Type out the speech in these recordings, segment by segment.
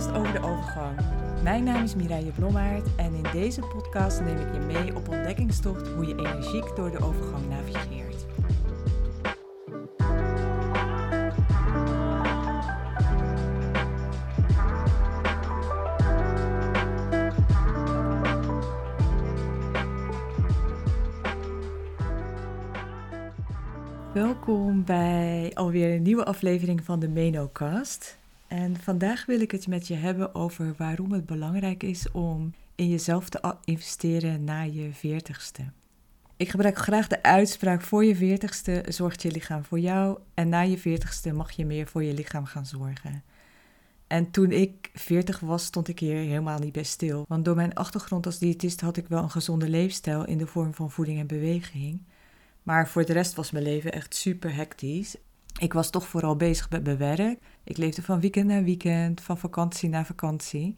podcast over de overgang. Mijn naam is Mireille Blommaert en in deze podcast neem ik je mee op ontdekkingstocht hoe je energiek door de overgang navigeert. Welkom bij alweer een nieuwe aflevering van de Menocast. En vandaag wil ik het met je hebben over waarom het belangrijk is om in jezelf te investeren na je veertigste. Ik gebruik graag de uitspraak voor je veertigste zorgt je lichaam voor jou en na je veertigste mag je meer voor je lichaam gaan zorgen. En toen ik 40 was, stond ik hier helemaal niet bij stil. Want door mijn achtergrond als diëtist had ik wel een gezonde leefstijl in de vorm van voeding en beweging. Maar voor de rest was mijn leven echt super hectisch. Ik was toch vooral bezig met mijn werk. Ik leefde van weekend naar weekend, van vakantie naar vakantie.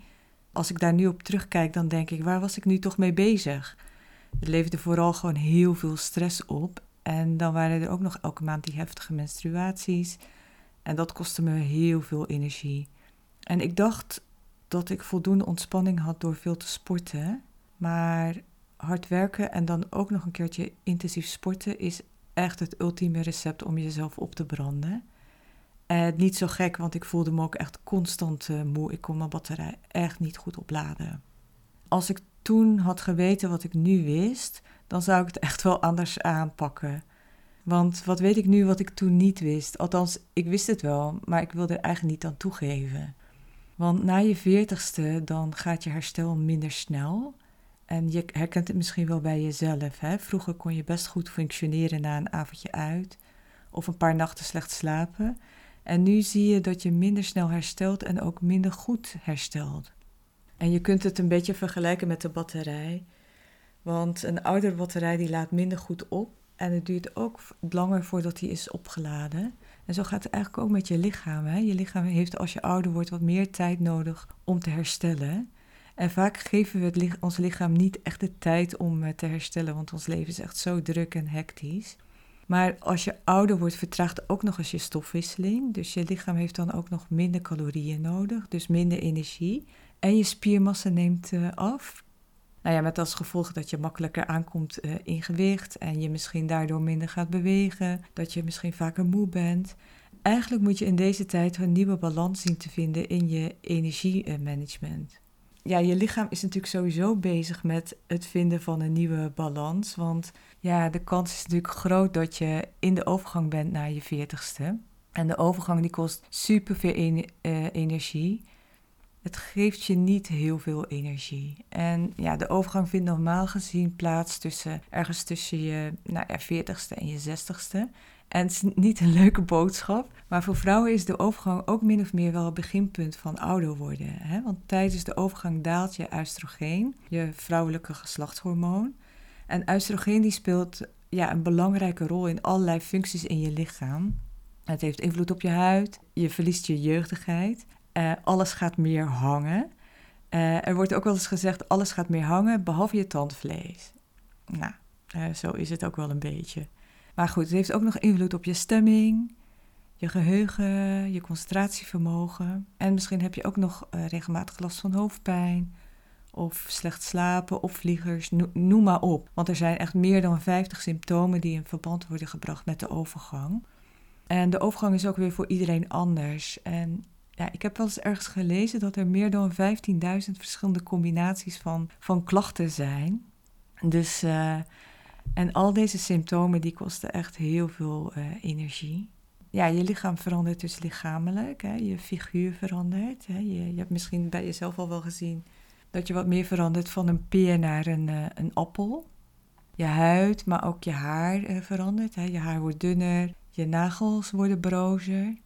Als ik daar nu op terugkijk, dan denk ik, waar was ik nu toch mee bezig? Het leverde vooral gewoon heel veel stress op. En dan waren er ook nog elke maand die heftige menstruaties. En dat kostte me heel veel energie. En ik dacht dat ik voldoende ontspanning had door veel te sporten. Maar hard werken en dan ook nog een keertje intensief sporten is echt het ultieme recept om jezelf op te branden. En niet zo gek, want ik voelde me ook echt constant uh, moe. Ik kon mijn batterij echt niet goed opladen. Als ik toen had geweten wat ik nu wist, dan zou ik het echt wel anders aanpakken. Want wat weet ik nu wat ik toen niet wist? Althans, ik wist het wel, maar ik wilde er eigenlijk niet aan toegeven. Want na je veertigste, dan gaat je herstel minder snel. En je herkent het misschien wel bij jezelf. Hè? Vroeger kon je best goed functioneren na een avondje uit of een paar nachten slecht slapen. En nu zie je dat je minder snel herstelt en ook minder goed herstelt. En je kunt het een beetje vergelijken met de batterij. Want een oudere batterij die laat minder goed op en het duurt ook langer voordat die is opgeladen. En zo gaat het eigenlijk ook met je lichaam. Hè? Je lichaam heeft als je ouder wordt wat meer tijd nodig om te herstellen. En vaak geven we het, ons lichaam niet echt de tijd om eh, te herstellen, want ons leven is echt zo druk en hectisch. Maar als je ouder wordt, vertraagt ook nog eens je stofwisseling. Dus je lichaam heeft dan ook nog minder calorieën nodig, dus minder energie. En je spiermassa neemt uh, af. Nou ja, met als gevolg dat je makkelijker aankomt uh, in gewicht en je misschien daardoor minder gaat bewegen, dat je misschien vaker moe bent. Eigenlijk moet je in deze tijd een nieuwe balans zien te vinden in je energiemanagement ja, je lichaam is natuurlijk sowieso bezig met het vinden van een nieuwe balans. Want ja, de kans is natuurlijk groot dat je in de overgang bent naar je veertigste. En de overgang die kost super veel eh, energie. Het geeft je niet heel veel energie. En ja, de overgang vindt normaal gezien plaats tussen ergens tussen je nou ja, 40ste en je 60ste. En het is niet een leuke boodschap, maar voor vrouwen is de overgang ook min of meer wel het beginpunt van ouder worden. Hè? Want tijdens de overgang daalt je oestrogeen, je vrouwelijke geslachtshormoon. En oestrogeen die speelt ja, een belangrijke rol in allerlei functies in je lichaam. Het heeft invloed op je huid, je verliest je jeugdigheid, uh, alles gaat meer hangen. Uh, er wordt ook wel eens gezegd, alles gaat meer hangen, behalve je tandvlees. Nou, uh, zo is het ook wel een beetje. Maar goed, het heeft ook nog invloed op je stemming, je geheugen, je concentratievermogen. En misschien heb je ook nog uh, regelmatig last van hoofdpijn of slecht slapen of vliegers, noem maar op. Want er zijn echt meer dan 50 symptomen die in verband worden gebracht met de overgang. En de overgang is ook weer voor iedereen anders. En ja, ik heb wel eens ergens gelezen dat er meer dan 15.000 verschillende combinaties van, van klachten zijn. Dus uh, en al deze symptomen die kosten echt heel veel uh, energie. Ja, je lichaam verandert dus lichamelijk. Hè? Je figuur verandert. Hè? Je, hebt misschien bij jezelf al wel gezien dat je wat meer verandert van een peer naar een, uh, een appel. Je huid, maar ook je haar uh, verandert. Hè? Je haar wordt dunner, je nagels worden brozer.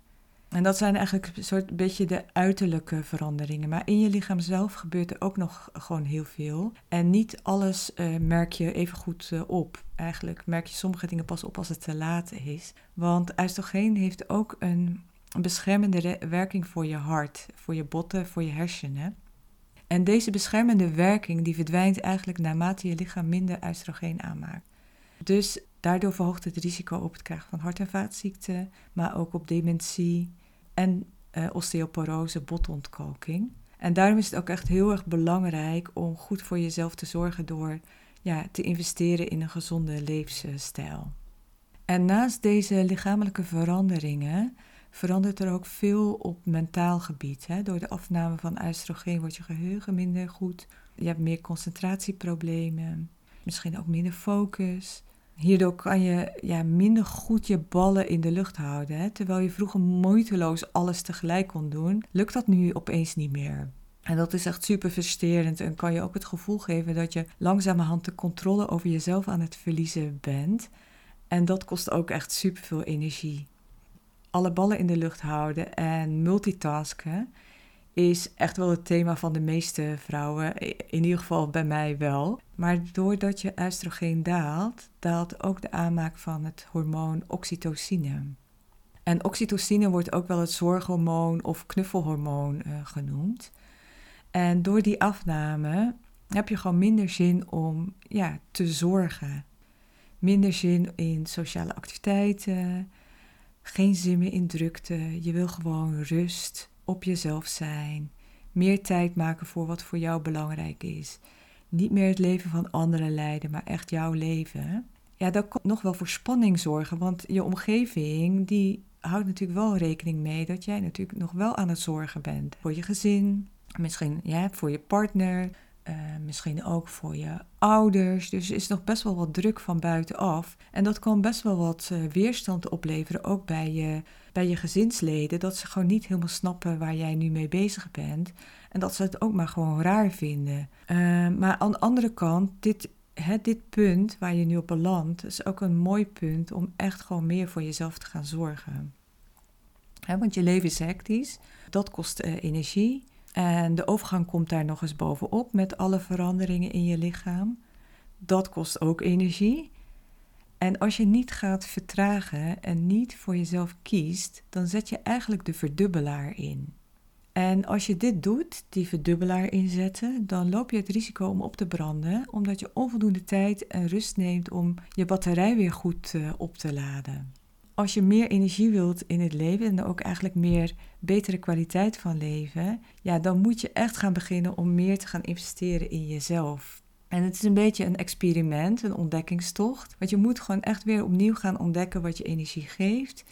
En dat zijn eigenlijk een soort beetje de uiterlijke veranderingen. Maar in je lichaam zelf gebeurt er ook nog gewoon heel veel. En niet alles uh, merk je even goed uh, op. Eigenlijk merk je sommige dingen pas op als het te laat is. Want oestrogeen heeft ook een beschermende werking voor je hart, voor je botten, voor je hersenen. En deze beschermende werking die verdwijnt eigenlijk naarmate je lichaam minder oestrogeen aanmaakt. Dus daardoor verhoogt het risico op het krijgen van hart- en vaatziekten, maar ook op dementie en uh, osteoporose, botontkalking. En daarom is het ook echt heel erg belangrijk om goed voor jezelf te zorgen door ja, te investeren in een gezonde levensstijl. En naast deze lichamelijke veranderingen verandert er ook veel op mentaal gebied. Hè? Door de afname van oestrogeen wordt je geheugen minder goed. Je hebt meer concentratieproblemen, misschien ook minder focus. Hierdoor kan je ja, minder goed je ballen in de lucht houden. Hè? Terwijl je vroeger moeiteloos alles tegelijk kon doen, lukt dat nu opeens niet meer. En dat is echt super frustrerend en kan je ook het gevoel geven dat je langzamerhand de controle over jezelf aan het verliezen bent. En dat kost ook echt super veel energie. Alle ballen in de lucht houden en multitasken is echt wel het thema van de meeste vrouwen. In ieder geval bij mij wel. Maar doordat je oestrogeen daalt, daalt ook de aanmaak van het hormoon oxytocine. En oxytocine wordt ook wel het zorghormoon of knuffelhormoon uh, genoemd. En door die afname heb je gewoon minder zin om ja, te zorgen. Minder zin in sociale activiteiten. Geen zin meer in drukte. Je wil gewoon rust, op jezelf zijn. Meer tijd maken voor wat voor jou belangrijk is. Niet meer het leven van anderen leiden, maar echt jouw leven. Ja, dat kan nog wel voor spanning zorgen, want je omgeving die houdt natuurlijk wel rekening mee dat jij natuurlijk nog wel aan het zorgen bent voor je gezin, Misschien ja, voor je partner, uh, misschien ook voor je ouders. Dus er is nog best wel wat druk van buitenaf. En dat kan best wel wat uh, weerstand opleveren, ook bij je, bij je gezinsleden. Dat ze gewoon niet helemaal snappen waar jij nu mee bezig bent. En dat ze het ook maar gewoon raar vinden. Uh, maar aan de andere kant, dit, hè, dit punt waar je nu op belandt, is ook een mooi punt om echt gewoon meer voor jezelf te gaan zorgen. Hè, want je leven is hectisch, dat kost energie. En de overgang komt daar nog eens bovenop met alle veranderingen in je lichaam. Dat kost ook energie. En als je niet gaat vertragen en niet voor jezelf kiest, dan zet je eigenlijk de verdubbelaar in. En als je dit doet, die verdubbelaar inzetten, dan loop je het risico om op te branden, omdat je onvoldoende tijd en rust neemt om je batterij weer goed uh, op te laden als je meer energie wilt in het leven en ook eigenlijk meer betere kwaliteit van leven, ja, dan moet je echt gaan beginnen om meer te gaan investeren in jezelf. En het is een beetje een experiment, een ontdekkingstocht. Want je moet gewoon echt weer opnieuw gaan ontdekken wat je energie geeft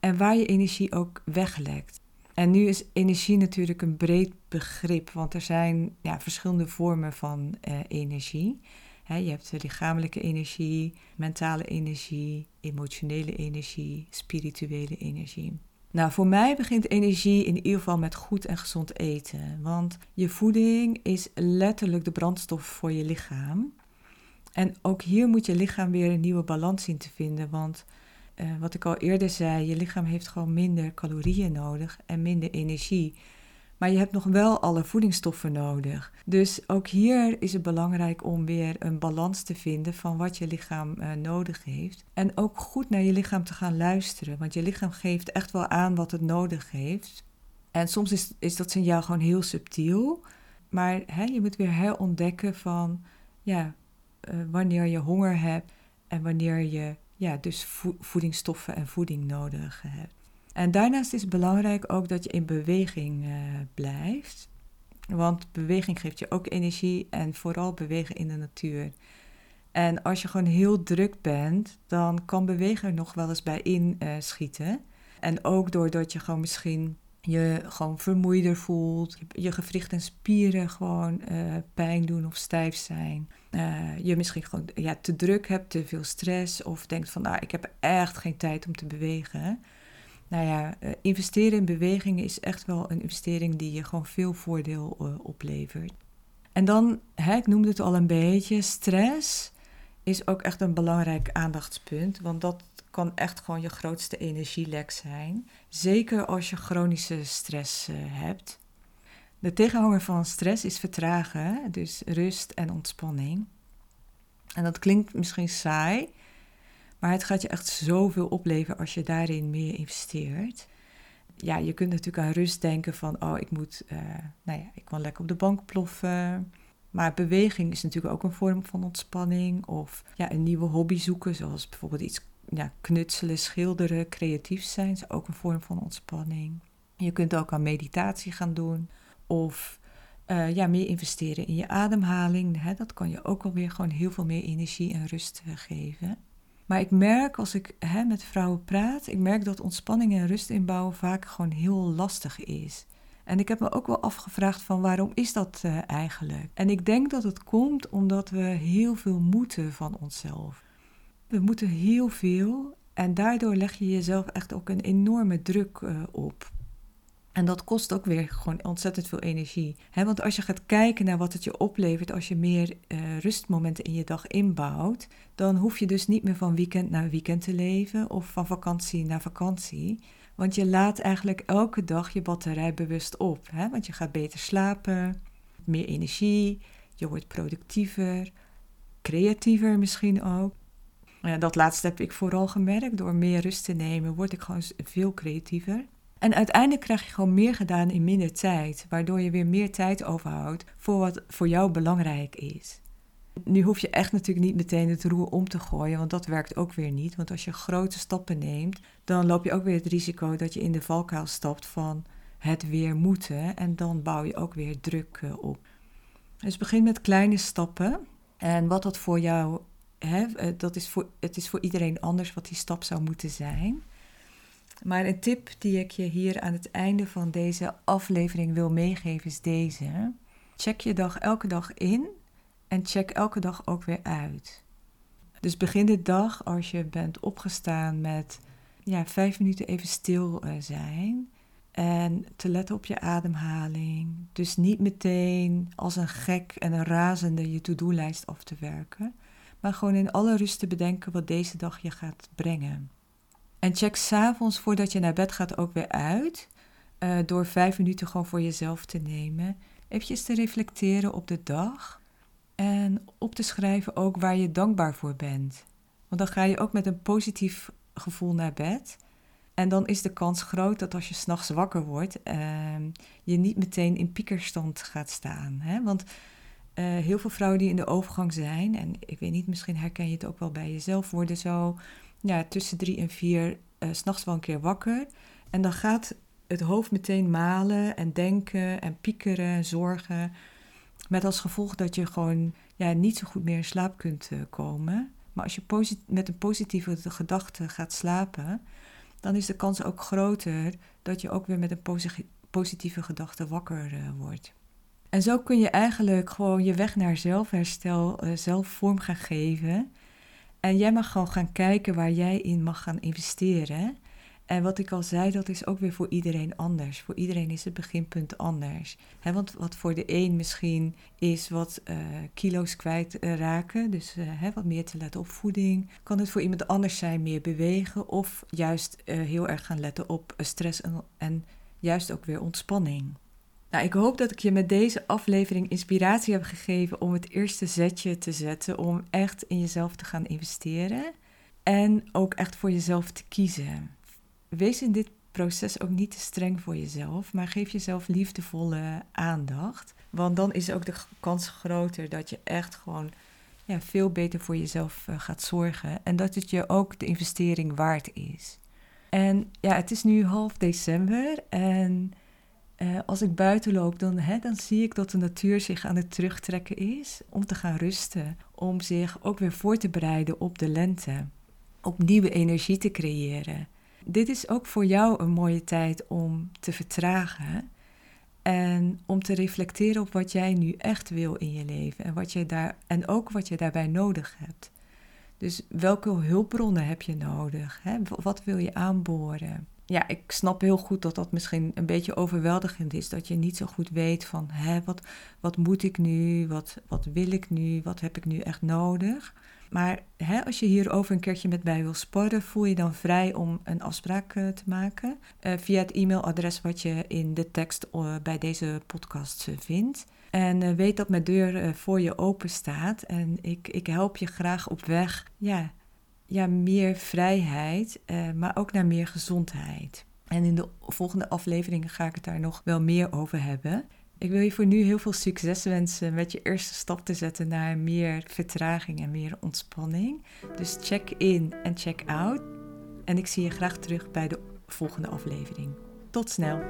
en waar je energie ook weglekt. En nu is energie natuurlijk een breed begrip, want er zijn ja, verschillende vormen van eh, energie je hebt lichamelijke energie, mentale energie, emotionele energie, spirituele energie. Nou, voor mij begint energie in ieder geval met goed en gezond eten. Want je voeding is letterlijk de brandstof voor je lichaam. En ook hier moet je lichaam weer een nieuwe balans zien te vinden. Want uh, wat ik al eerder zei, je lichaam heeft gewoon minder calorieën nodig en minder energie. Maar je hebt nog wel alle voedingsstoffen nodig. Dus ook hier is het belangrijk om weer een balans te vinden van wat je lichaam uh, nodig heeft. En ook goed naar je lichaam te gaan luisteren. Want je lichaam geeft echt wel aan wat het nodig heeft. En soms is, is dat signaal gewoon heel subtiel. Maar hè, je moet weer herontdekken van ja, uh, wanneer je honger hebt en wanneer je ja, dus voedingsstoffen en voeding nodig hebt. En daarnaast is het belangrijk ook dat je in beweging uh, blijft. Want beweging geeft je ook energie en vooral bewegen in de natuur. En als je gewoon heel druk bent, dan kan bewegen er nog wel eens bij inschieten. Uh, en ook doordat je gewoon misschien je gewoon vermoeider voelt, je gewricht en spieren gewoon uh, pijn doen of stijf zijn. Je misschien gewoon ja, te druk hebt, te veel stress of denkt van nou, ik heb echt geen tijd om te bewegen nou ja, uh, investeren in beweging is echt wel een investering die je gewoon veel voordeel uh, oplevert. En dan, hè, ik noemde het al een beetje, stress is ook echt een belangrijk aandachtspunt, want dat kan echt gewoon je grootste energielek zijn. Zeker als je chronische stress uh, hebt. De tegenhanger van stress is vertragen, dus rust en ontspanning. En dat klinkt misschien saai, maar het gaat je echt zoveel opleveren als je daarin meer investeert. Ja, je kunt natuurlijk aan rust denken van, oh, ik moet, uh, nou ja, ik kan lekker op de bank ploffen. Maar beweging is natuurlijk ook een vorm van ontspanning. Of ja, een nieuwe hobby zoeken, zoals bijvoorbeeld iets ja, knutselen, schilderen, creatief zijn, is ook een vorm van ontspanning. Je kunt ook aan meditatie gaan doen. Of uh, ja, meer investeren in je ademhaling. Hè, dat kan je ook alweer gewoon heel veel meer energie en rust geven. Maar ik merk als ik hè, met vrouwen praat, ik merk dat ontspanning en rust inbouwen vaak gewoon heel lastig is. En ik heb me ook wel afgevraagd van waarom is dat uh, eigenlijk? En ik denk dat het komt omdat we heel veel moeten van onszelf. We moeten heel veel en daardoor leg je jezelf echt ook een enorme druk uh, op. En dat kost ook weer gewoon ontzettend veel energie. want als je gaat kijken naar wat het je oplevert als je meer uh, rustmomenten in je dag inbouwt, dan hoef je dus niet meer van weekend naar weekend te leven of van vakantie naar vakantie. Want je laat eigenlijk elke dag je batterij bewust op. Want je gaat beter slapen, meer energie, je wordt productiever, creatiever misschien ook. Ja, dat laatste heb ik vooral gemerkt. Door meer rust te nemen word ik gewoon veel creatiever. En uiteindelijk krijg je gewoon meer gedaan in minder tijd, waardoor je weer meer tijd overhoudt voor wat voor jou belangrijk is. Nu hoef je echt natuurlijk niet meteen het roer om te gooien, want dat werkt ook weer niet. Want als je grote stappen neemt, dan loop je ook weer het risico dat je in de valkuil stapt van het weer moeten. En dan bouw je ook weer druk eh, op. Dus begin met kleine stappen. En wat dat voor jou, hè, eh, dat is voor, het is voor iedereen anders wat die stap zou moeten zijn. Maar een tip die ik je hier aan het einde van deze aflevering wil meegeven is deze. Check je dag elke dag in en check elke dag ook weer uit. Dus begin de dag als je bent opgestaan met ja, vijf minuten even stil eh, zijn. En te letten op je ademhaling. Dus niet meteen als een gek en een razende je to-do-lijst af te werken. Maar gewoon in alle rust te bedenken wat deze dag je gaat brengen. En check s'avonds voordat je naar bed gaat ook weer uit. Uh, door vijf minuten gewoon voor jezelf te nemen. Even te reflecteren op de dag. En op te schrijven ook waar je dankbaar voor bent. Want dan ga je ook met een positief gevoel naar bed. En dan is de kans groot dat als je s'nachts wakker wordt, uh, je niet meteen in piekerstand gaat staan. Hè? Want heel veel vrouwen die in de overgang zijn, en ik weet niet, misschien herken je het ook wel bij jezelf, worden zo ja, tussen drie en vier uh, s'nachts wel een keer wakker. En dan gaat het hoofd meteen malen en denken en piekeren en zorgen. Met als gevolg dat je gewoon ja, niet zo goed meer in slaap kunt uh, komen. Maar als je met een positieve gedachte gaat slapen, dan is de kans ook groter dat je ook weer met een positieve gedachte wakker wordt. En zo kun je eigenlijk gewoon je weg naar zelfherstel uh, zelf vorm gaan geven. En jij mag gewoon gaan kijken waar jij in mag gaan investeren. En wat ik al zei, dat is ook weer voor iedereen anders. Voor iedereen is het beginpunt anders. want wat voor de een misschien is wat uh, kilo's kwijtraken, uh, dus wat meer te letten op voeding, kan het voor iemand anders zijn meer bewegen of juist eh, heel erg gaan letten op stress en, en juist ook weer ontspanning. Nou, ik hoop dat ik je met deze aflevering inspiratie heb gegeven om het eerste zetje te zetten om echt in jezelf te gaan investeren en ook echt voor jezelf te kiezen. Wees in dit proces ook niet te streng voor jezelf, maar geef jezelf liefdevolle aandacht, want dan is ook de kans groter dat je echt gewoon ja, veel beter voor jezelf eh, gaat zorgen en dat het je ook de investering waard is. En ja, het is nu half december en uh, als ik buiten loop, dan, hè, dan zie ik dat de natuur zich aan het terugtrekken is om te gaan rusten. Om zich ook weer voor te bereiden op de lente. Op nieuwe energie te creëren. Dit is ook voor jou een mooie tijd om te vertragen. En om te reflecteren op wat jij nu echt wil in je leven. En, wat je daar, en ook wat je daarbij nodig hebt. Dus welke hulpbronnen heb je nodig? Hè? Wat wil je aanboren? Ja, ik snap heel goed dat dat misschien een beetje overweldigend is. Dat je niet zo goed weet van, hè, wat, wat moet ik nu? Wat, wat wil ik nu? Wat heb ik nu echt nodig? Maar hè, als je hierover een keertje met mij wil sparren, voel je dan vrij om een afspraak uh, te maken. Uh, via het e-mailadres wat je in de tekst uh, bij deze podcast vindt. En weet dat mijn deur voor je open staat. En ik, ik help je graag op weg ja, ja, meer vrijheid, uh, maar ook naar meer gezondheid. En in de volgende afleveringen ga ik het daar nog wel meer over hebben. Ik wil je voor nu heel veel succes wensen met je eerste stap te zetten naar meer vertraging en meer ontspanning. Dus check in en check out. En ik zie je graag terug bij de volgende aflevering. Tot snel!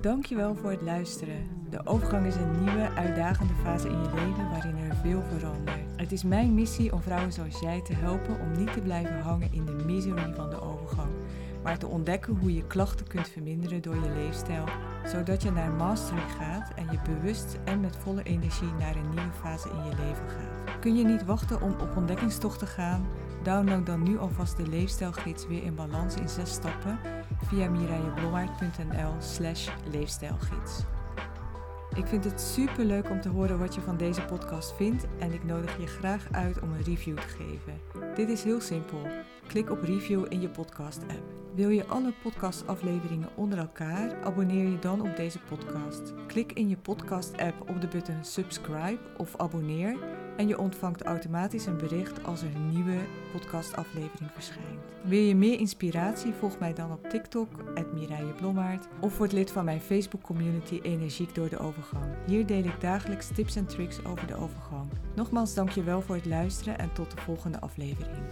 Dankjewel voor het luisteren. De overgang is een nieuwe, uitdagende fase in je leven waarin er veel verandert. Het is mijn missie om vrouwen zoals jij te helpen om niet te blijven hangen in de misery van de overgang, maar te ontdekken hoe je klachten kunt verminderen door je leefstijl, zodat je naar mastery gaat en je bewust en met volle energie naar een nieuwe fase in je leven gaat. Kun je niet wachten om op ontdekkingstocht te gaan? Download dan nu alvast de leefstijlgids weer in balans in zes stappen via mireilleblommaert.nl slash leefstijlgids. Ik vind het super leuk om te horen wat je van deze podcast vindt en ik nodig je graag uit om een review te geven. Dit is heel simpel. Klik op review in je podcast app. Wil je alle podcastafleveringen onder elkaar? Abonneer je dan op deze podcast. Klik in je podcast app op de button subscribe of abonneer en je ontvangt automatisch een bericht als er een nieuwe podcastaflevering verschijnt. Wil je meer inspiratie? Volg mij dan op TikTok, Mireille of word lid van mijn Facebook community Energiek door de Overgang. Hier deel ik dagelijks tips en tricks over de overgang. Nogmaals dankjewel voor het luisteren en tot de volgende aflevering.